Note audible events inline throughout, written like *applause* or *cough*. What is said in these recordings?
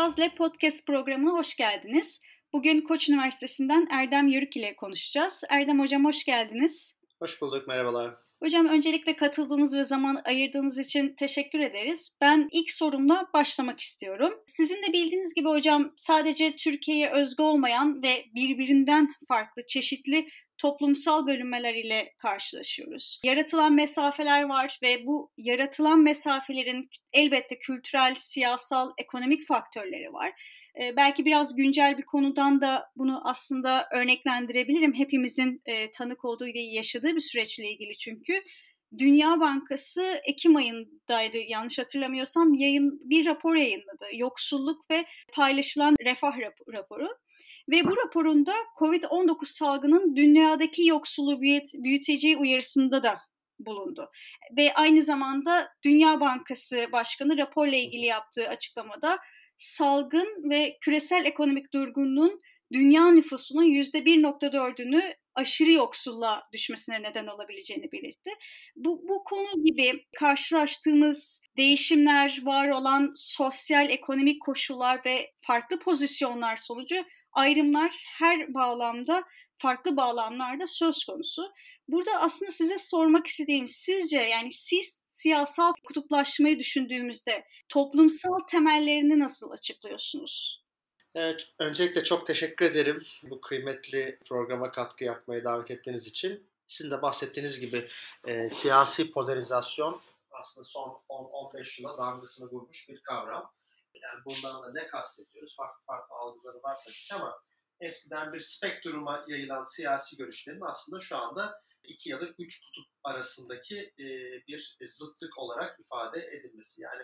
Kaz Lab Podcast programına hoş geldiniz. Bugün Koç Üniversitesi'nden Erdem Yörük ile konuşacağız. Erdem Hocam hoş geldiniz. Hoş bulduk, merhabalar. Hocam öncelikle katıldığınız ve zaman ayırdığınız için teşekkür ederiz. Ben ilk sorumla başlamak istiyorum. Sizin de bildiğiniz gibi hocam sadece Türkiye'ye özgü olmayan ve birbirinden farklı çeşitli toplumsal bölünmeler ile karşılaşıyoruz. Yaratılan mesafeler var ve bu yaratılan mesafelerin elbette kültürel, siyasal, ekonomik faktörleri var. Ee, belki biraz güncel bir konudan da bunu aslında örneklendirebilirim. Hepimizin e, tanık olduğu ve yaşadığı bir süreçle ilgili çünkü. Dünya Bankası Ekim ayındaydı yanlış hatırlamıyorsam yayın bir rapor yayınladı. Yoksulluk ve paylaşılan refah raporu. Ve bu raporunda COVID-19 salgının dünyadaki yoksulluğu büyüt, büyüteceği uyarısında da bulundu. Ve aynı zamanda Dünya Bankası Başkanı raporla ilgili yaptığı açıklamada salgın ve küresel ekonomik durgunluğun dünya nüfusunun %1.4'ünü aşırı yoksulluğa düşmesine neden olabileceğini belirtti. Bu, bu konu gibi karşılaştığımız değişimler, var olan sosyal ekonomik koşullar ve farklı pozisyonlar sonucu ayrımlar her bağlamda farklı bağlamlarda söz konusu. Burada aslında size sormak istediğim sizce yani siz siyasal kutuplaşmayı düşündüğümüzde toplumsal temellerini nasıl açıklıyorsunuz? Evet, öncelikle çok teşekkür ederim bu kıymetli programa katkı yapmaya davet ettiğiniz için. Sizin de bahsettiğiniz gibi e, siyasi polarizasyon aslında son 10-15 yıla damgasını vurmuş bir kavram. Yani bundan da ne kastediyoruz? Farklı farklı algıları var tabii ki ama eskiden bir spektruma yayılan siyasi görüşlerin aslında şu anda iki ya da üç kutup arasındaki e, bir zıtlık olarak ifade edilmesi. Yani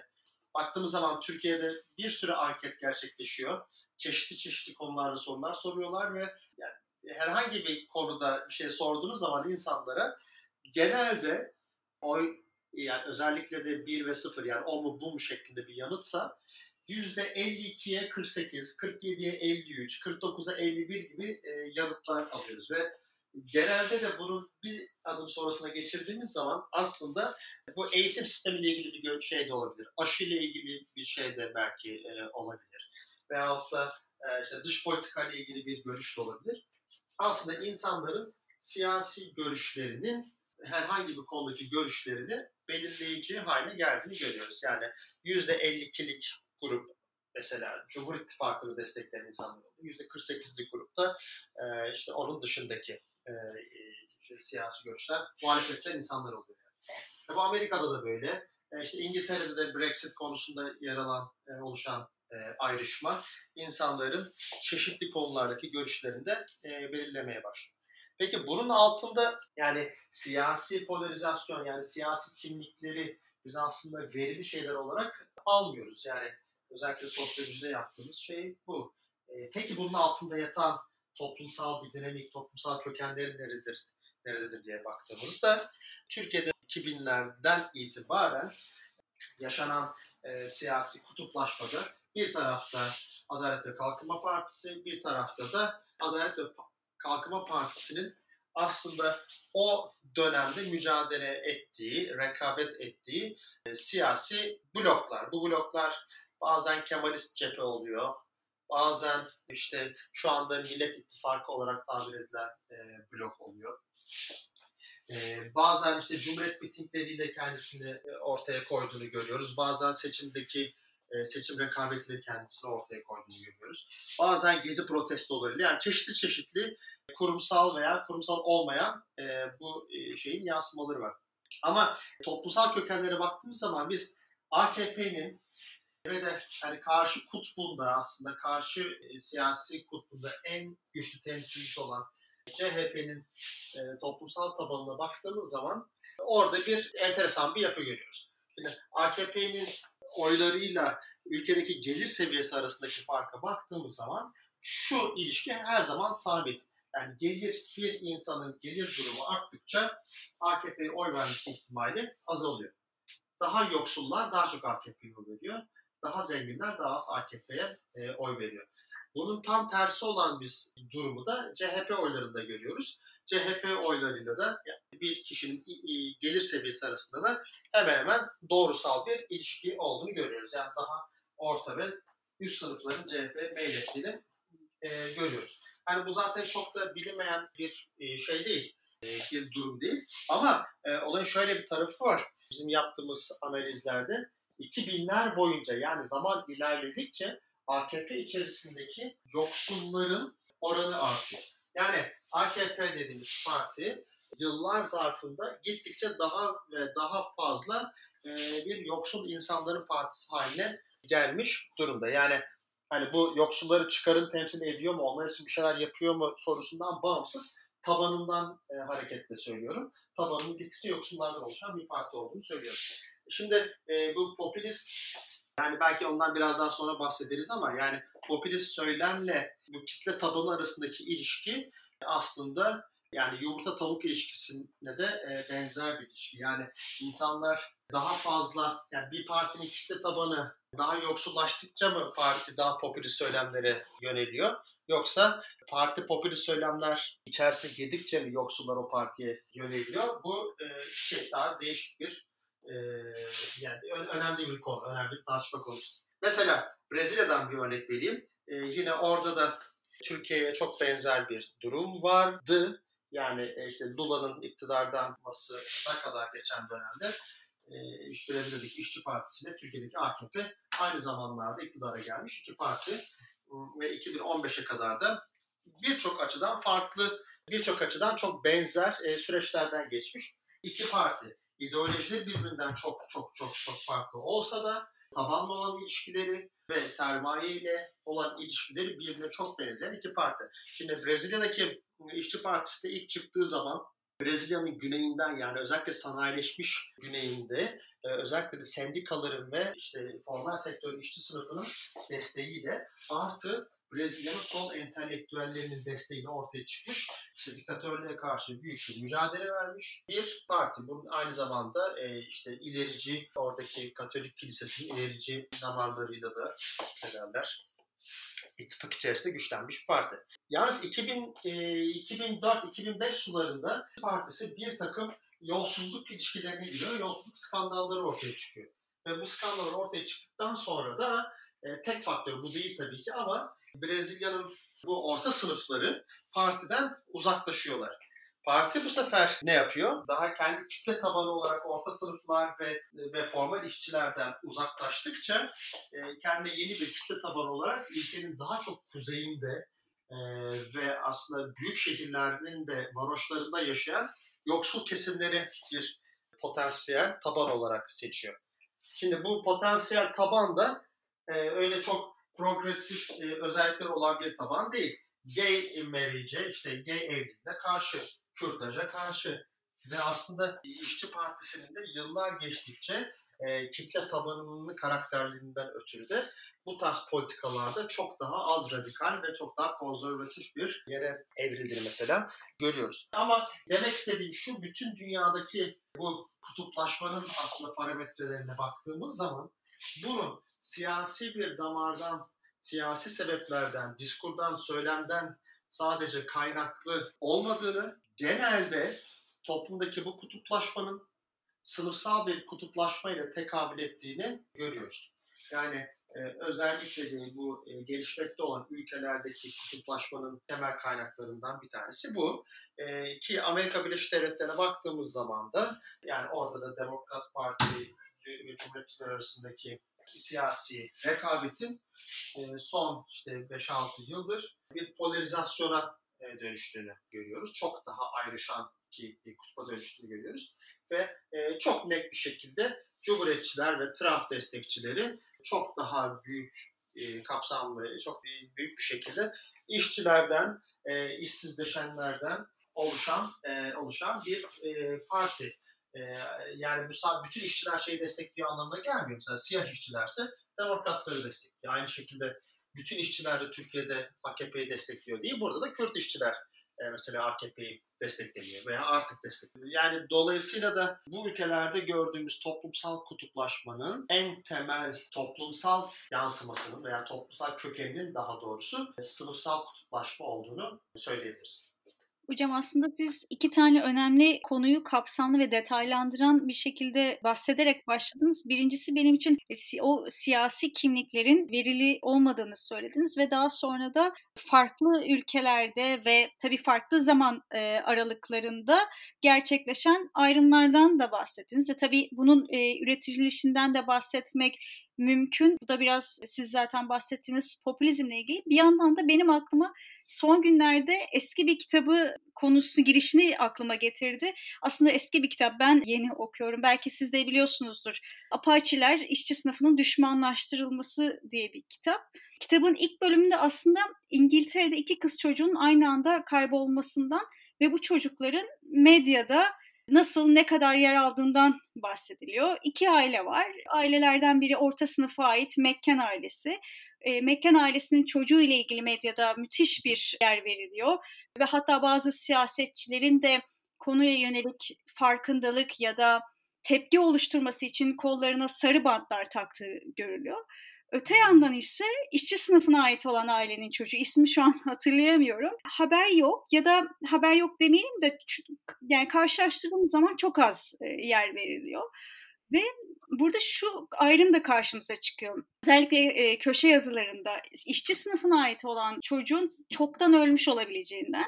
baktığımız zaman Türkiye'de bir sürü anket gerçekleşiyor. Çeşitli çeşitli konularda sorular soruyorlar ve yani herhangi bir konuda bir şey sorduğunuz zaman insanlara genelde oy yani özellikle de 1 ve 0 yani o mu bu mu şeklinde bir yanıtsa %52'ye 48, 47'ye 53, 49'a 51 gibi e, yanıtlar alıyoruz ve genelde de bunun bir adım sonrasına geçirdiğimiz zaman aslında bu eğitim sistemiyle ilgili bir şey de olabilir. Aşı ile ilgili bir şey de belki e, olabilir. Veyahut da e, işte dış politika ile ilgili bir görüş de olabilir. Aslında insanların siyasi görüşlerinin herhangi bir konudaki görüşlerini belirleyici haline geldiğini görüyoruz. Yani %52'lik grup mesela Cumhur İttifakı'nı destekleyen insanlar oldu. %48'lik grupta e, işte onun dışındaki e, işte, siyasi görüşler muhalefetten insanlar oluyor. Yani. E, bu Amerika'da da böyle. E, işte İngiltere'de de Brexit konusunda yer alan, e, oluşan e, ayrışma insanların çeşitli konulardaki görüşlerini de e, belirlemeye başlıyor. Peki bunun altında yani siyasi polarizasyon yani siyasi kimlikleri biz aslında verili şeyler olarak almıyoruz. Yani özellikle sosyolojide yaptığımız şey bu. E, peki bunun altında yatan toplumsal bir dinamik, toplumsal kökenleri nerededir, nerededir diye baktığımızda Türkiye'de 2000'lerden itibaren yaşanan e, siyasi kutuplaşmada bir tarafta Adalet ve Kalkınma Partisi, bir tarafta da Adalet ve Kalkınma Partisi'nin aslında o dönemde mücadele ettiği, rekabet ettiği e, siyasi bloklar. Bu bloklar bazen Kemalist cephe oluyor, bazen işte şu anda Millet İttifakı olarak tabir edilen e, blok oluyor. E, bazen işte Cumhuriyet mitingleriyle kendisini e, ortaya koyduğunu görüyoruz. Bazen seçimdeki e, seçim rekabetiyle kendisini ortaya koyduğunu görüyoruz. Bazen gezi protestolarıyla yani çeşitli çeşitli kurumsal veya kurumsal olmayan e, bu e, şeyin yansımaları var. Ama toplumsal kökenlere baktığımız zaman biz AKP'nin ve de yani karşı kutbunda aslında karşı siyasi kutbunda en güçlü temsilcisi olan CHP'nin toplumsal tabanına baktığımız zaman orada bir enteresan bir yapı görüyoruz. Şimdi AKP'nin oylarıyla ülkedeki gelir seviyesi arasındaki farka baktığımız zaman şu ilişki her zaman sabit. Yani gelir bir insanın gelir durumu arttıkça AKP'ye oy vermesi ihtimali azalıyor. Daha yoksullar daha çok AKP'ye oy veriyor daha zenginler daha az AKP'ye e, oy veriyor. Bunun tam tersi olan bir durumu da CHP oylarında görüyoruz. CHP oylarıyla da bir kişinin gelir seviyesi arasında da hemen hemen doğrusal bir ilişki olduğunu görüyoruz. Yani daha orta ve üst sınıfların CHP meylettiğini e, görüyoruz. Yani bu zaten çok da bilinmeyen bir e, şey değil, e, bir durum değil. Ama e, olayın şöyle bir tarafı var. Bizim yaptığımız analizlerde 2000'ler boyunca yani zaman ilerledikçe AKP içerisindeki yoksulların oranı artıyor. Yani AKP dediğimiz parti yıllar zarfında gittikçe daha ve daha fazla e, bir yoksul insanların partisi haline gelmiş durumda. Yani hani bu yoksulları çıkarın temsil ediyor mu, onlar için bir şeyler yapıyor mu sorusundan bağımsız tabanından e, hareketle söylüyorum. Tabanının gittikçe yoksullardan oluşan bir parti olduğunu söylüyorum. Şimdi e, bu popülist yani belki ondan biraz daha sonra bahsederiz ama yani popülist söylemle bu kitle tabanı arasındaki ilişki aslında yani yumurta tavuk ilişkisine de e, benzer bir ilişki. Yani insanlar daha fazla yani bir partinin kitle tabanı daha yoksullaştıkça mı parti daha popülist söylemlere yöneliyor? Yoksa parti popülist söylemler içerisine girdikçe mi yoksullar o partiye yöneliyor? Bu e, şey daha değişik bir e, yani önemli bir konu, önemli bir tartışma konusu. Mesela Brezilya'dan bir örnek vereyim. E, yine orada da Türkiye'ye çok benzer bir durum vardı. Yani e, işte Lula'nın iktidardan ne kadar geçen dönemde e, Brezilya'daki İşçi Partisi ile Türkiye'deki AKP aynı zamanlarda iktidara gelmiş iki parti ve 2015'e kadar da birçok açıdan farklı, birçok açıdan çok benzer e, süreçlerden geçmiş iki parti. İdeolojileri birbirinden çok çok çok çok farklı olsa da tabanla olan ilişkileri ve sermaye ile olan ilişkileri birbirine çok benzeyen iki parti. Şimdi Brezilya'daki İşçi Partisi de ilk çıktığı zaman Brezilya'nın güneyinden yani özellikle sanayileşmiş güneyinde e, özellikle de sendikaların ve işte formal sektör işçi sınıfının desteğiyle artı Brezilya'nın sol entelektüellerinin desteğiyle ortaya çıkmış. İşte diktatörlüğe karşı büyük bir mücadele vermiş bir parti. Bunun aynı zamanda e, işte ilerici, oradaki Katolik Kilisesi'nin ilerici damarlarıyla da ederler ittifak içerisinde güçlenmiş bir parti. Yalnız 2000, e, 2004-2005 sularında partisi bir takım yolsuzluk ilişkilerine giriyor. Yolsuzluk skandalları ortaya çıkıyor. Ve bu skandallar ortaya çıktıktan sonra da e, tek faktör bu değil tabii ki ama Brezilya'nın bu orta sınıfları partiden uzaklaşıyorlar. Parti bu sefer ne yapıyor? Daha kendi kitle tabanı olarak orta sınıflar ve ve formal işçilerden uzaklaştıkça e, kendi yeni bir kitle tabanı olarak ülkenin daha çok kuzeyinde e, ve aslında büyük şehirlerinin de varoşlarında yaşayan yoksul kesimleri bir potansiyel taban olarak seçiyor. Şimdi bu potansiyel taban da e, öyle çok progresif e, özellikleri olan bir taban değil. Gay marriage'e, işte gay evliliğine karşı kürtaja karşı ve aslında İşçi Partisi'nin de yıllar geçtikçe e, kitle tabanının karakterlerinden ötürü de bu tarz politikalarda çok daha az radikal ve çok daha konservatif bir yere evrildiğini mesela görüyoruz. Ama demek istediğim şu bütün dünyadaki bu kutuplaşmanın aslında parametrelerine baktığımız zaman bunun siyasi bir damardan, siyasi sebeplerden, diskurdan, söylemden sadece kaynaklı olmadığını, genelde toplumdaki bu kutuplaşmanın sınıfsal bir kutuplaşmayla tekabül ettiğini görüyoruz. Yani e, özellikle de bu e, gelişmekte olan ülkelerdeki kutuplaşmanın temel kaynaklarından bir tanesi bu. E, ki Amerika Birleşik Devletleri'ne baktığımız zaman da yani orada da Demokrat Parti ve Cumhuriyetçiler arasındaki siyasi rekabetin e, son işte 5-6 yıldır bir polarizasyona e, dönüştüğünü görüyoruz. Çok daha ayrışan ki kutba dönüştüğünü görüyoruz. Ve e, çok net bir şekilde Cumhuriyetçiler ve Trump destekçileri çok daha büyük kapsamlı, çok büyük bir şekilde işçilerden, işsizleşenlerden oluşan oluşan bir parti ee, yani bu bütün işçiler şeyi destekliyor anlamına gelmiyor. Mesela siyah işçilerse demokratları destekliyor. Aynı şekilde bütün işçiler de Türkiye'de AKP'yi destekliyor değil. Burada da Kürt işçiler e, mesela AKP'yi desteklemiyor veya artık destekliyor. Yani dolayısıyla da bu ülkelerde gördüğümüz toplumsal kutuplaşmanın en temel toplumsal yansımasının veya toplumsal kökeninin daha doğrusu sınıfsal kutuplaşma olduğunu söyleyebiliriz. Hocam aslında siz iki tane önemli konuyu kapsamlı ve detaylandıran bir şekilde bahsederek başladınız. Birincisi benim için e, o siyasi kimliklerin verili olmadığını söylediniz ve daha sonra da farklı ülkelerde ve tabii farklı zaman e, aralıklarında gerçekleşen ayrımlardan da bahsettiniz. Ve tabii bunun e, üreticilişinden de bahsetmek mümkün. Bu da biraz siz zaten bahsettiğiniz popülizmle ilgili. Bir yandan da benim aklıma son günlerde eski bir kitabı konusu girişini aklıma getirdi. Aslında eski bir kitap. Ben yeni okuyorum. Belki siz de biliyorsunuzdur. Apaçiler işçi sınıfının düşmanlaştırılması diye bir kitap. Kitabın ilk bölümünde aslında İngiltere'de iki kız çocuğun aynı anda kaybolmasından ve bu çocukların medyada nasıl ne kadar yer aldığından bahsediliyor. İki aile var. Ailelerden biri orta sınıfa ait Mekken ailesi. E, Mekken ailesinin çocuğu ile ilgili medyada müthiş bir yer veriliyor ve hatta bazı siyasetçilerin de konuya yönelik farkındalık ya da tepki oluşturması için kollarına sarı bantlar taktığı görülüyor. Öte yandan ise işçi sınıfına ait olan ailenin çocuğu ismi şu an *laughs* hatırlayamıyorum. Haber yok ya da haber yok demeyelim de yani karşılaştırdığımız zaman çok az yer veriliyor. Ve burada şu ayrım da karşımıza çıkıyor. Özellikle e, köşe yazılarında işçi sınıfına ait olan çocuğun çoktan ölmüş olabileceğinden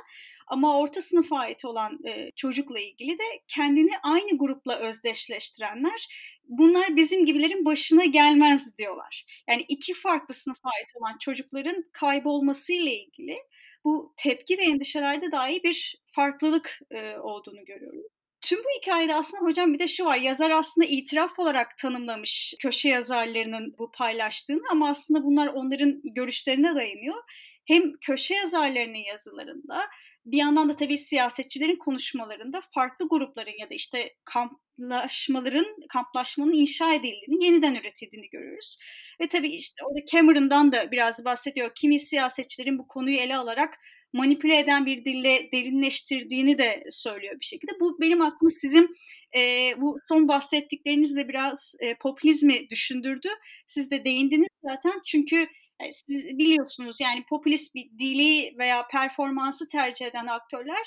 ama orta sınıfa ait olan e, çocukla ilgili de kendini aynı grupla özdeşleştirenler bunlar bizim gibilerin başına gelmez diyorlar. Yani iki farklı sınıfa ait olan çocukların kaybolmasıyla ilgili bu tepki ve endişelerde dahi bir farklılık e, olduğunu görüyoruz. Tüm bu hikayede aslında hocam bir de şu var. Yazar aslında itiraf olarak tanımlamış köşe yazarlarının bu paylaştığını ama aslında bunlar onların görüşlerine dayanıyor. Hem köşe yazarlarının yazılarında bir yandan da tabii siyasetçilerin konuşmalarında farklı grupların ya da işte kamplaşmaların, kamplaşmanın inşa edildiğini, yeniden üretildiğini görüyoruz. Ve tabii işte orada Cameron'dan da biraz bahsediyor. Kimi siyasetçilerin bu konuyu ele alarak manipüle eden bir dille derinleştirdiğini de söylüyor bir şekilde. Bu benim aklıma sizin e, bu son bahsettiklerinizle biraz e, popülizmi düşündürdü. Siz de değindiniz zaten çünkü e, siz biliyorsunuz yani popülist bir dili veya performansı tercih eden aktörler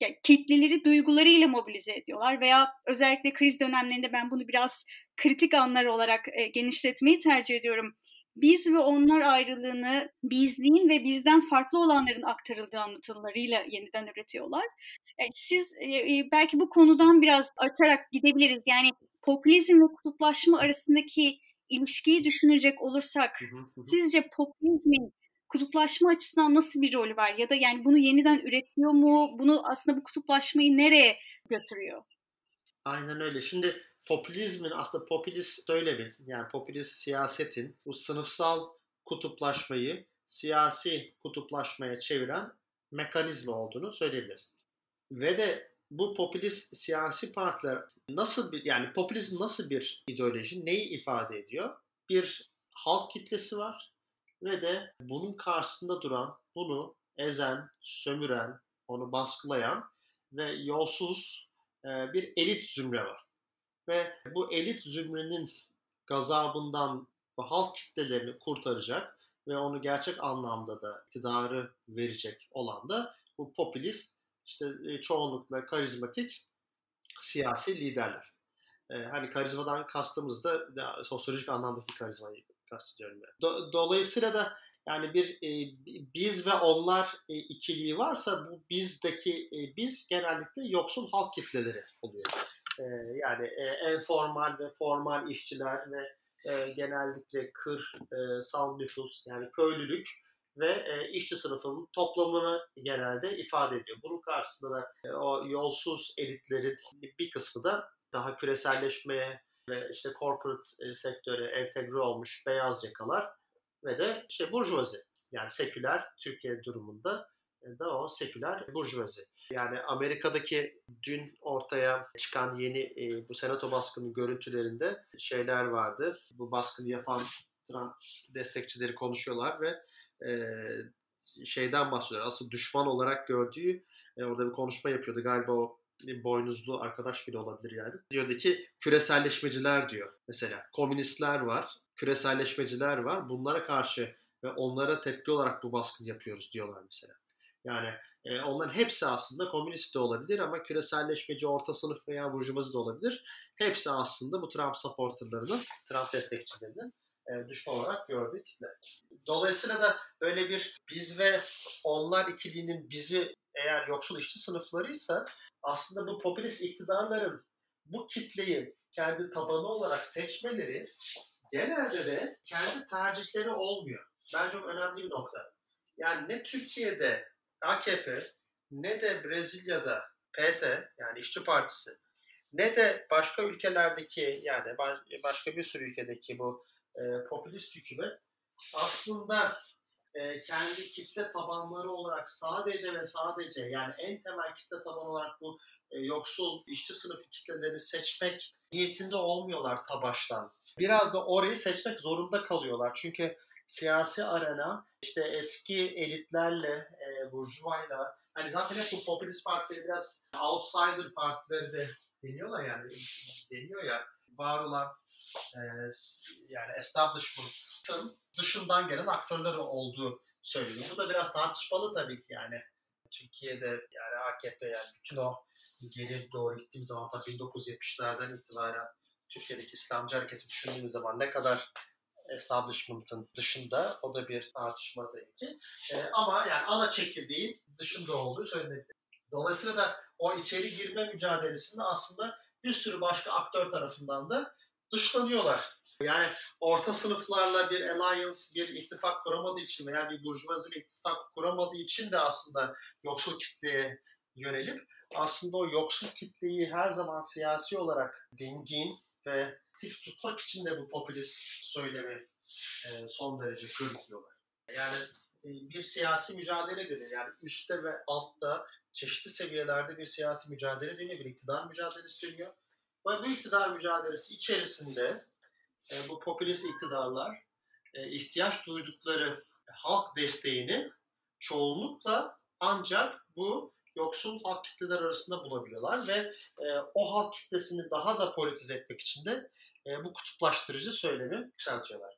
yani kitleleri duygularıyla mobilize ediyorlar veya özellikle kriz dönemlerinde ben bunu biraz kritik anlar olarak e, genişletmeyi tercih ediyorum biz ve onlar ayrılığını bizliğin ve bizden farklı olanların aktarıldığı anlatılarıyla yeniden üretiyorlar. Yani siz e, belki bu konudan biraz açarak gidebiliriz. Yani popülizm ve kutuplaşma arasındaki ilişkiyi düşünecek olursak sizce popülizmin kutuplaşma açısından nasıl bir rolü var? Ya da yani bunu yeniden üretiyor mu? Bunu aslında bu kutuplaşmayı nereye götürüyor? Aynen öyle. Şimdi popülizmin aslında popülist söylemin yani popülist siyasetin bu sınıfsal kutuplaşmayı siyasi kutuplaşmaya çeviren mekanizma olduğunu söyleyebiliriz. Ve de bu popülist siyasi partiler nasıl bir yani popülizm nasıl bir ideoloji, neyi ifade ediyor? Bir halk kitlesi var ve de bunun karşısında duran, bunu ezen, sömüren, onu baskılayan ve yolsuz bir elit zümre var ve bu elit zümrenin gazabından halk kitlelerini kurtaracak ve onu gerçek anlamda da iktidarı verecek olan da bu popülist işte e, çoğunlukla karizmatik siyasi liderler. Ee, hani karizmadan kastımız da sosyolojik anlamdaki karizmayı kastediyorum. Yani. Do- dolayısıyla da yani bir e, biz ve onlar e, ikiliği varsa bu bizdeki e, biz genellikle yoksul halk kitleleri oluyor e, yani e, enformal ve formal işçiler ve e, genellikle kır, e, nüfus yani köylülük ve e, işçi sınıfının toplamını genelde ifade ediyor. Bunun karşısında da e, o yolsuz elitlerin bir kısmı da daha küreselleşmeye ve işte corporate e, sektöre entegre olmuş beyaz yakalar ve de işte burjuvazi yani seküler Türkiye durumunda da o seküler burjuvazi. Yani Amerika'daki dün ortaya çıkan yeni e, bu senato baskını görüntülerinde şeyler vardı. Bu baskını yapan Trump destekçileri konuşuyorlar ve e, şeyden bahsediyorlar. Asıl düşman olarak gördüğü e, orada bir konuşma yapıyordu. Galiba o boynuzlu arkadaş bile olabilir yani. Diyordu ki küreselleşmeciler diyor mesela. Komünistler var, küreselleşmeciler var. Bunlara karşı ve onlara tepki olarak bu baskını yapıyoruz diyorlar mesela. Yani e, onların hepsi aslında komünist de olabilir ama küreselleşmeci orta sınıf veya burjuvazi de olabilir. Hepsi aslında bu Trump supporterlarının, Trump destekçilerinin e, düşman olarak gördük. Dolayısıyla da böyle bir biz ve onlar ikiliğinin bizi eğer yoksul işçi sınıflarıysa aslında bu popülist iktidarların bu kitleyi kendi tabanı olarak seçmeleri genelde de kendi tercihleri olmuyor. Bence çok önemli bir nokta. Yani ne Türkiye'de AKP ne de Brezilya'da PT yani İşçi Partisi ne de başka ülkelerdeki yani başka bir sürü ülkedeki bu e, popülist hükümet aslında e, kendi kitle tabanları olarak sadece ve sadece yani en temel kitle tabanı olarak bu e, yoksul işçi sınıfı kitlelerini seçmek niyetinde olmuyorlar ta baştan. Biraz da orayı seçmek zorunda kalıyorlar. Çünkü siyasi arena işte eski elitlerle, burjuvayla hani zaten hep bu popülist partileri biraz outsider partileri de deniyorlar yani deniyor ya var olan e, yani establishment'ın dışından gelen aktörleri olduğu söyleniyor. Bu da biraz tartışmalı tabii ki yani. Türkiye'de yani AKP yani bütün o geri doğru gittiğim zaman tabii 1970'lerden itibaren Türkiye'deki İslamcı hareketi düşündüğümüz zaman ne kadar establishment'ın dışında o da bir tartışma tabii ki. E, ama yani ana çekirdeğin dışında olduğu söylenebilir. Dolayısıyla da o içeri girme mücadelesinde aslında bir sürü başka aktör tarafından da dışlanıyorlar. Yani orta sınıflarla bir alliance, bir ittifak kuramadığı için veya bir burjuvazi ittifak kuramadığı için de aslında yoksul kitleye yönelip aslında o yoksul kitleyi her zaman siyasi olarak dingin ve aktif tutmak için de bu popülist söylemi e, son derece körüklüyorlar. Yani e, bir siyasi mücadele dönüyor. Yani üstte ve altta çeşitli seviyelerde bir siyasi mücadele dönüyor, bir iktidar mücadelesi dönüyor. Ve bu iktidar mücadelesi içerisinde e, bu popülist iktidarlar e, ihtiyaç duydukları halk desteğini çoğunlukla ancak bu yoksul halk kitleler arasında bulabiliyorlar ve e, o halk kitlesini daha da politize etmek için de e, bu kutuplaştırıcı söylemi yükseltiyorlar.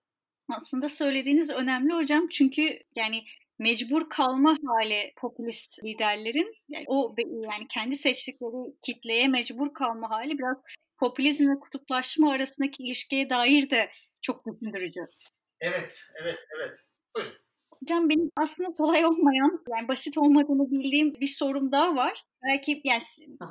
Aslında söylediğiniz önemli hocam çünkü yani mecbur kalma hali popülist liderlerin yani o yani kendi seçtikleri kitleye mecbur kalma hali biraz popülizm ve kutuplaşma arasındaki ilişkiye dair de çok düşündürücü. Evet, evet, evet. Hocam benim aslında kolay olmayan, yani basit olmadığını bildiğim bir sorum daha var. Belki yani hı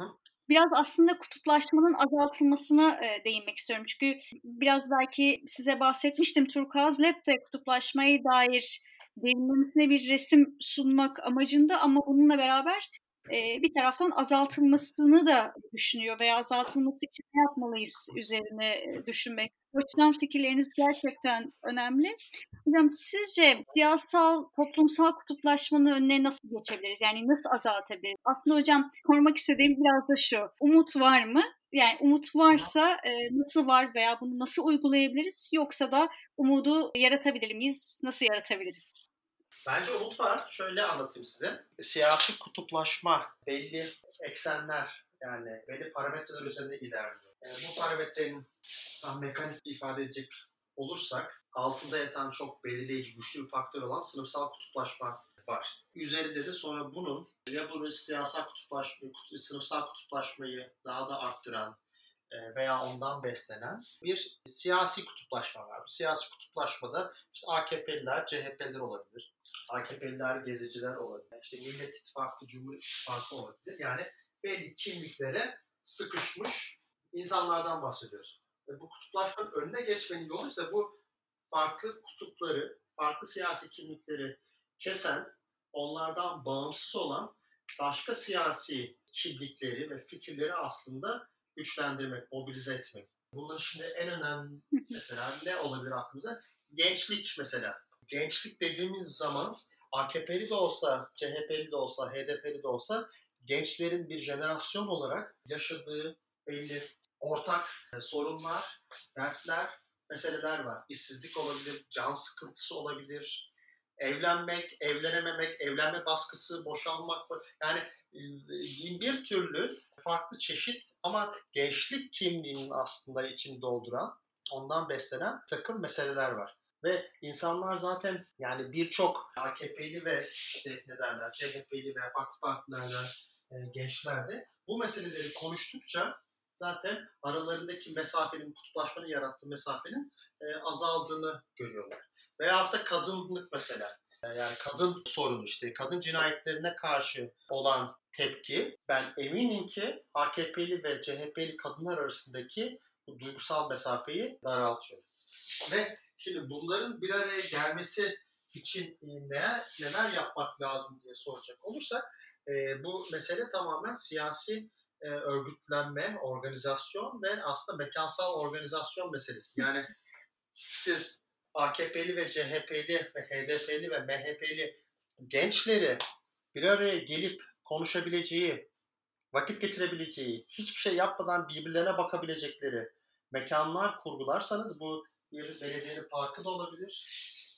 biraz aslında kutuplaşmanın azaltılmasına e, değinmek istiyorum. Çünkü biraz belki size bahsetmiştim Turkuaz Lab de kutuplaşmaya dair derinlemesine bir resim sunmak amacında ama bununla beraber e, bir taraftan azaltılmasını da düşünüyor veya azaltılması için ne yapmalıyız üzerine e, düşünmek. O açıdan fikirleriniz gerçekten önemli. Hocam sizce siyasal, toplumsal kutuplaşmanın önüne nasıl geçebiliriz? Yani nasıl azaltabiliriz? Aslında hocam sormak istediğim biraz da şu. Umut var mı? Yani umut varsa e, nasıl var veya bunu nasıl uygulayabiliriz? Yoksa da umudu yaratabilir miyiz? Nasıl yaratabiliriz? Bence umut var. Şöyle anlatayım size. Siyasi kutuplaşma belli eksenler yani belli parametreler üzerinde ilerliyor. Yani bu parametrenin daha mekanik ifade edecek olursak altında yatan çok belirleyici, güçlü bir faktör olan sınıfsal kutuplaşma var. Üzerinde de sonra bunun ya bunu siyasal kutuplaşma, sınıfsal kutuplaşmayı daha da arttıran e, veya ondan beslenen bir siyasi kutuplaşma var. Bu siyasi kutuplaşmada işte AKP'liler, CHP'liler olabilir. AKP'liler, geziciler olabilir. İşte Millet İttifakı, Cumhur İttifakı olabilir. Yani belli kimliklere sıkışmış insanlardan bahsediyoruz. Ve bu kutuplaşmanın önüne geçmenin yolu ise bu farklı kutupları, farklı siyasi kimlikleri kesen, onlardan bağımsız olan başka siyasi kimlikleri ve fikirleri aslında güçlendirmek, mobilize etmek. Bunların şimdi en önemli *laughs* mesela ne olabilir aklımıza? Gençlik mesela. Gençlik dediğimiz zaman AKP'li de olsa, CHP'li de olsa, HDP'li de olsa gençlerin bir jenerasyon olarak yaşadığı belli ortak e, sorunlar, dertler, meseleler var. İşsizlik olabilir, can sıkıntısı olabilir, evlenmek, evlenememek, evlenme baskısı, boşanmak yani e, bir türlü farklı çeşit ama gençlik kimliğinin aslında içini dolduran, ondan beslenen takım meseleler var. Ve insanlar zaten yani birçok AKP'li ve işte ne derler CHP'li ve farklı partilerden e, gençler de bu meseleleri konuştukça zaten aralarındaki mesafenin, kutuplaşmanın yarattığı mesafenin e, azaldığını görüyorlar. Veyahut da kadınlık mesela. E, yani kadın sorunu işte, kadın cinayetlerine karşı olan tepki ben eminim ki AKP'li ve CHP'li kadınlar arasındaki bu duygusal mesafeyi daraltıyor. Ve şimdi bunların bir araya gelmesi için e, neler, neler yapmak lazım diye soracak olursak e, bu mesele tamamen siyasi e, örgütlenme, organizasyon ve aslında mekansal organizasyon meselesi. Yani siz AKP'li ve CHP'li ve HDP'li ve MHP'li gençleri bir araya gelip konuşabileceği, vakit geçirebileceği, hiçbir şey yapmadan birbirlerine bakabilecekleri mekanlar kurgularsanız bu bir belediyenin parkı da olabilir,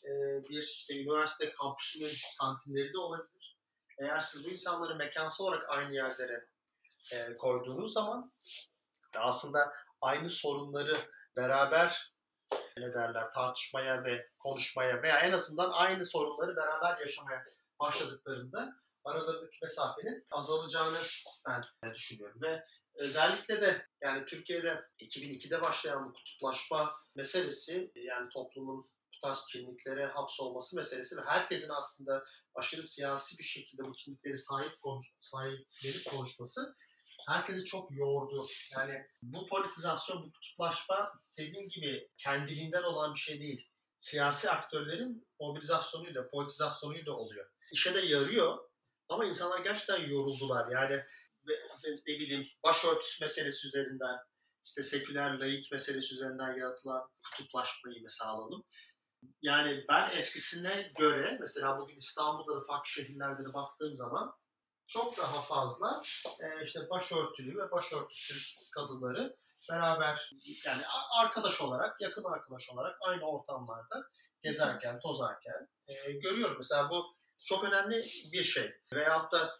e, bir işte üniversite kampüsünün kantinleri de olabilir. Eğer siz bu insanları mekansal olarak aynı yerlere e, koyduğunuz zaman aslında aynı sorunları beraber ne derler tartışmaya ve konuşmaya veya en azından aynı sorunları beraber yaşamaya başladıklarında aralarındaki mesafenin azalacağını ben düşünüyorum. Ve özellikle de yani Türkiye'de 2002'de başlayan bu kutuplaşma meselesi yani toplumun bu tarz kimliklere hapsolması meselesi ve herkesin aslında aşırı siyasi bir şekilde bu kimlikleri sahip konuş, sahipleri konuşması herkesi çok yordu. Yani bu politizasyon, bu kutuplaşma dediğim gibi kendiliğinden olan bir şey değil. Siyasi aktörlerin mobilizasyonuyla, politizasyonuyla oluyor. İşe de yarıyor ama insanlar gerçekten yoruldular. Yani ne bileyim başörtüsü meselesi üzerinden, işte seküler laik meselesi üzerinden yaratılan kutuplaşmayı mesela alalım. Yani ben eskisine göre mesela bugün İstanbul'da da farklı şehirlerde de baktığım zaman çok daha fazla e, işte başörtülü ve başörtüsüz kadınları beraber yani arkadaş olarak, yakın arkadaş olarak aynı ortamlarda gezerken, tozarken e, görüyorum. Mesela bu çok önemli bir şey. Veyahut da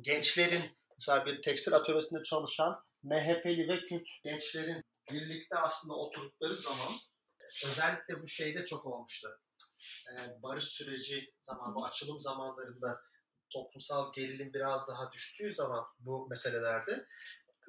gençlerin mesela bir tekstil atölyesinde çalışan MHP'li ve Kürt gençlerin birlikte aslında oturdukları zaman özellikle bu şeyde çok olmuştu. E, barış süreci zaman, bu açılım zamanlarında toplumsal gerilim biraz daha düştüğü zaman bu meselelerde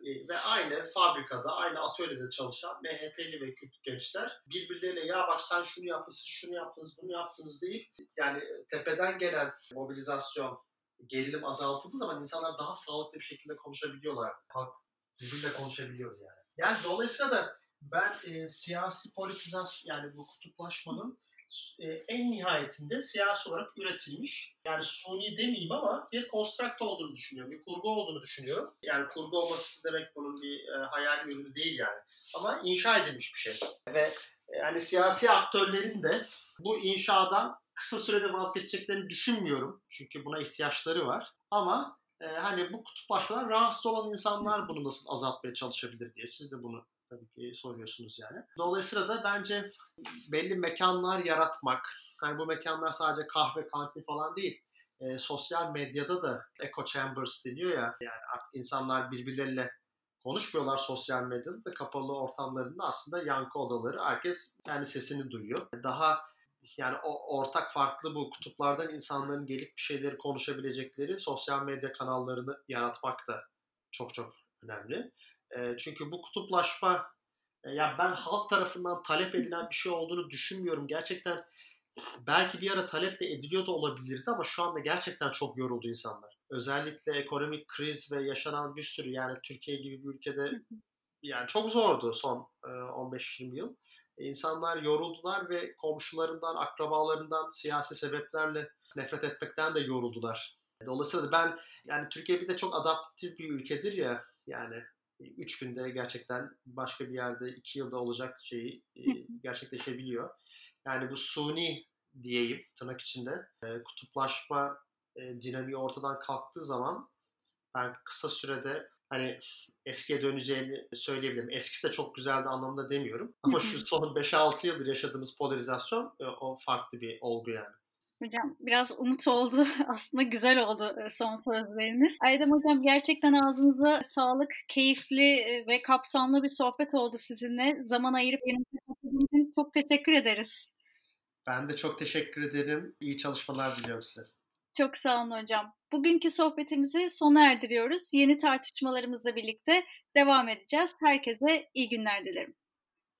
e, ve aynı fabrikada, aynı atölyede çalışan MHP'li ve Kürt gençler birbirleriyle ya bak sen şunu yaptınız, şunu yaptınız, bunu yaptınız deyip yani tepeden gelen mobilizasyon, gerilim azaltıldığı zaman insanlar daha sağlıklı bir şekilde konuşabiliyorlar. Halk birbiriyle konuşabiliyor yani. Yani dolayısıyla da ben e, siyasi politizasyon yani bu kutuplaşmanın e, en nihayetinde siyasi olarak üretilmiş yani suni demeyeyim ama bir konstrakt olduğunu düşünüyorum. Bir kurgu olduğunu düşünüyorum. Yani kurgu olması demek bunun bir e, hayal ürünü değil yani. Ama inşa edilmiş bir şey. Ve e, yani siyasi aktörlerin de bu inşadan kısa sürede vazgeçeceklerini düşünmüyorum. Çünkü buna ihtiyaçları var. Ama e, hani bu kutuplaşmadan rahatsız olan insanlar bunu nasıl azaltmaya çalışabilir diye siz de bunu tabii ki soruyorsunuz yani. Dolayısıyla da bence belli mekanlar yaratmak, hani bu mekanlar sadece kahve, kantin falan değil, e, sosyal medyada da echo chambers deniyor ya, yani artık insanlar birbirleriyle konuşmuyorlar sosyal medyada da kapalı ortamlarında aslında yankı odaları. Herkes kendi sesini duyuyor. Daha yani o ortak farklı bu kutuplardan insanların gelip bir şeyleri konuşabilecekleri sosyal medya kanallarını yaratmak da çok çok önemli. Çünkü bu kutuplaşma ya ben halk tarafından talep edilen bir şey olduğunu düşünmüyorum. Gerçekten belki bir ara talep de ediliyor da olabilirdi ama şu anda gerçekten çok yoruldu insanlar. Özellikle ekonomik kriz ve yaşanan bir sürü yani Türkiye gibi bir ülkede yani çok zordu son 15-20 yıl. İnsanlar yoruldular ve komşularından, akrabalarından siyasi sebeplerle nefret etmekten de yoruldular. Dolayısıyla ben yani Türkiye bir de çok adaptif bir ülkedir ya yani 3 günde gerçekten başka bir yerde 2 yılda olacak şeyi e, gerçekleşebiliyor. Yani bu suni diyeyim tırnak içinde e, kutuplaşma e, dinamiği ortadan kalktığı zaman ben kısa sürede hani eskiye döneceğini söyleyebilirim. Eskisi de çok güzeldi anlamında demiyorum. Ama şu son 5-6 yıldır yaşadığımız polarizasyon o farklı bir olgu yani. Hocam biraz umut oldu. *laughs* Aslında güzel oldu e, son sözleriniz. Erdem Hocam gerçekten ağzınıza sağlık, keyifli e, ve kapsamlı bir sohbet oldu sizinle. Zaman ayırıp yanımıza katıldığınız için çok teşekkür ederiz. Ben de çok teşekkür ederim. İyi çalışmalar diliyorum size. Çok sağ olun hocam. Bugünkü sohbetimizi sona erdiriyoruz. Yeni tartışmalarımızla birlikte devam edeceğiz. Herkese iyi günler dilerim.